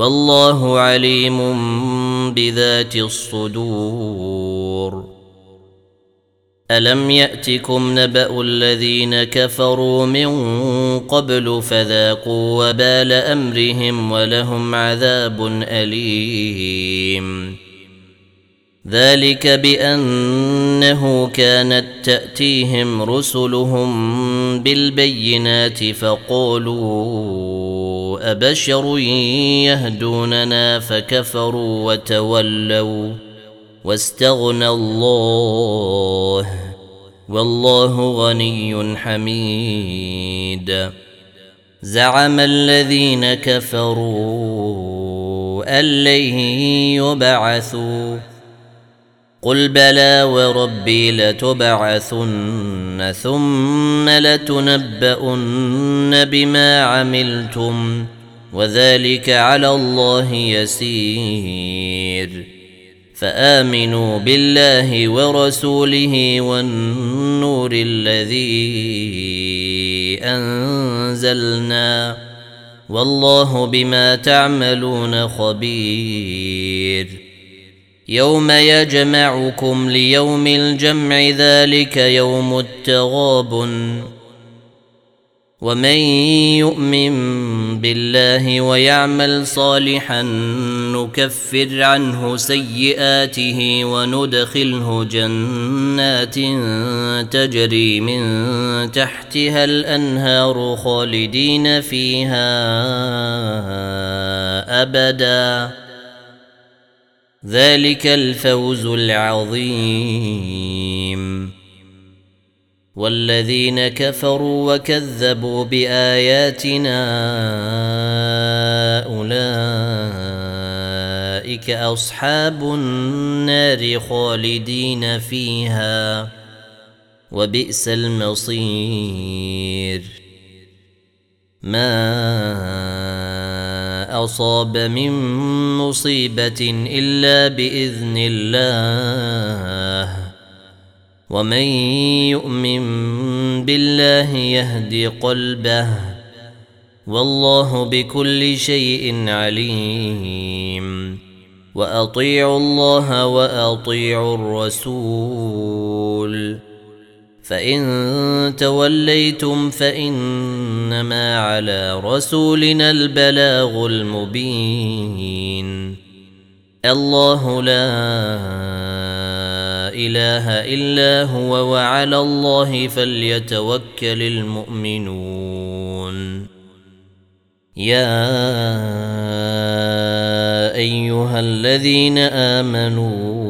والله عليم بذات الصدور. ألم يأتكم نبأ الذين كفروا من قبل فذاقوا وبال أمرهم ولهم عذاب أليم. ذلك بأنه كانت تأتيهم رسلهم بالبينات فقالوا أبشر يهدوننا فكفروا وتولوا واستغنى الله والله غني حميد. زعم الذين كفروا أن لن يبعثوا قل بلى وربي لتبعثن ثم لتنبؤن بما عملتم وذلك على الله يسير فامنوا بالله ورسوله والنور الذي انزلنا والله بما تعملون خبير يوم يجمعكم ليوم الجمع ذلك يوم التغابن. ومن يؤمن بالله ويعمل صالحا نكفر عنه سيئاته وندخله جنات تجري من تحتها الأنهار خالدين فيها أبدا. ذلك الفوز العظيم. والذين كفروا وكذبوا بآياتنا أولئك أصحاب النار خالدين فيها وبئس المصير. ما أصاب من مصيبة إلا بإذن الله. ومن يؤمن بالله يهد قلبه. والله بكل شيء عليم. وأطيعوا الله وأطيعوا الرسول. فإن توليتم فإنما على رسولنا البلاغ المبين. الله لا إله إلا هو وعلى الله فليتوكل المؤمنون. يا أيها الذين آمنوا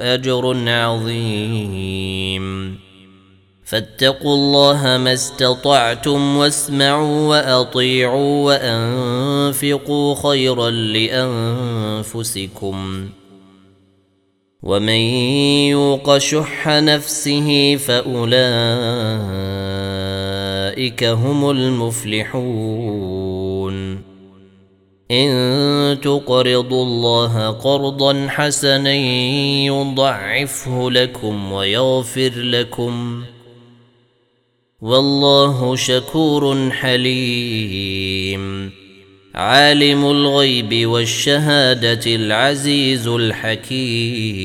أجر عظيم. فاتقوا الله ما استطعتم واسمعوا وأطيعوا وأنفقوا خيرا لأنفسكم. ومن يوق شح نفسه فأولئك هم المفلحون. إن تقرضوا الله قرضا حسنا يضعفه لكم ويغفر لكم. والله شكور حليم. عالم الغيب والشهادة العزيز الحكيم.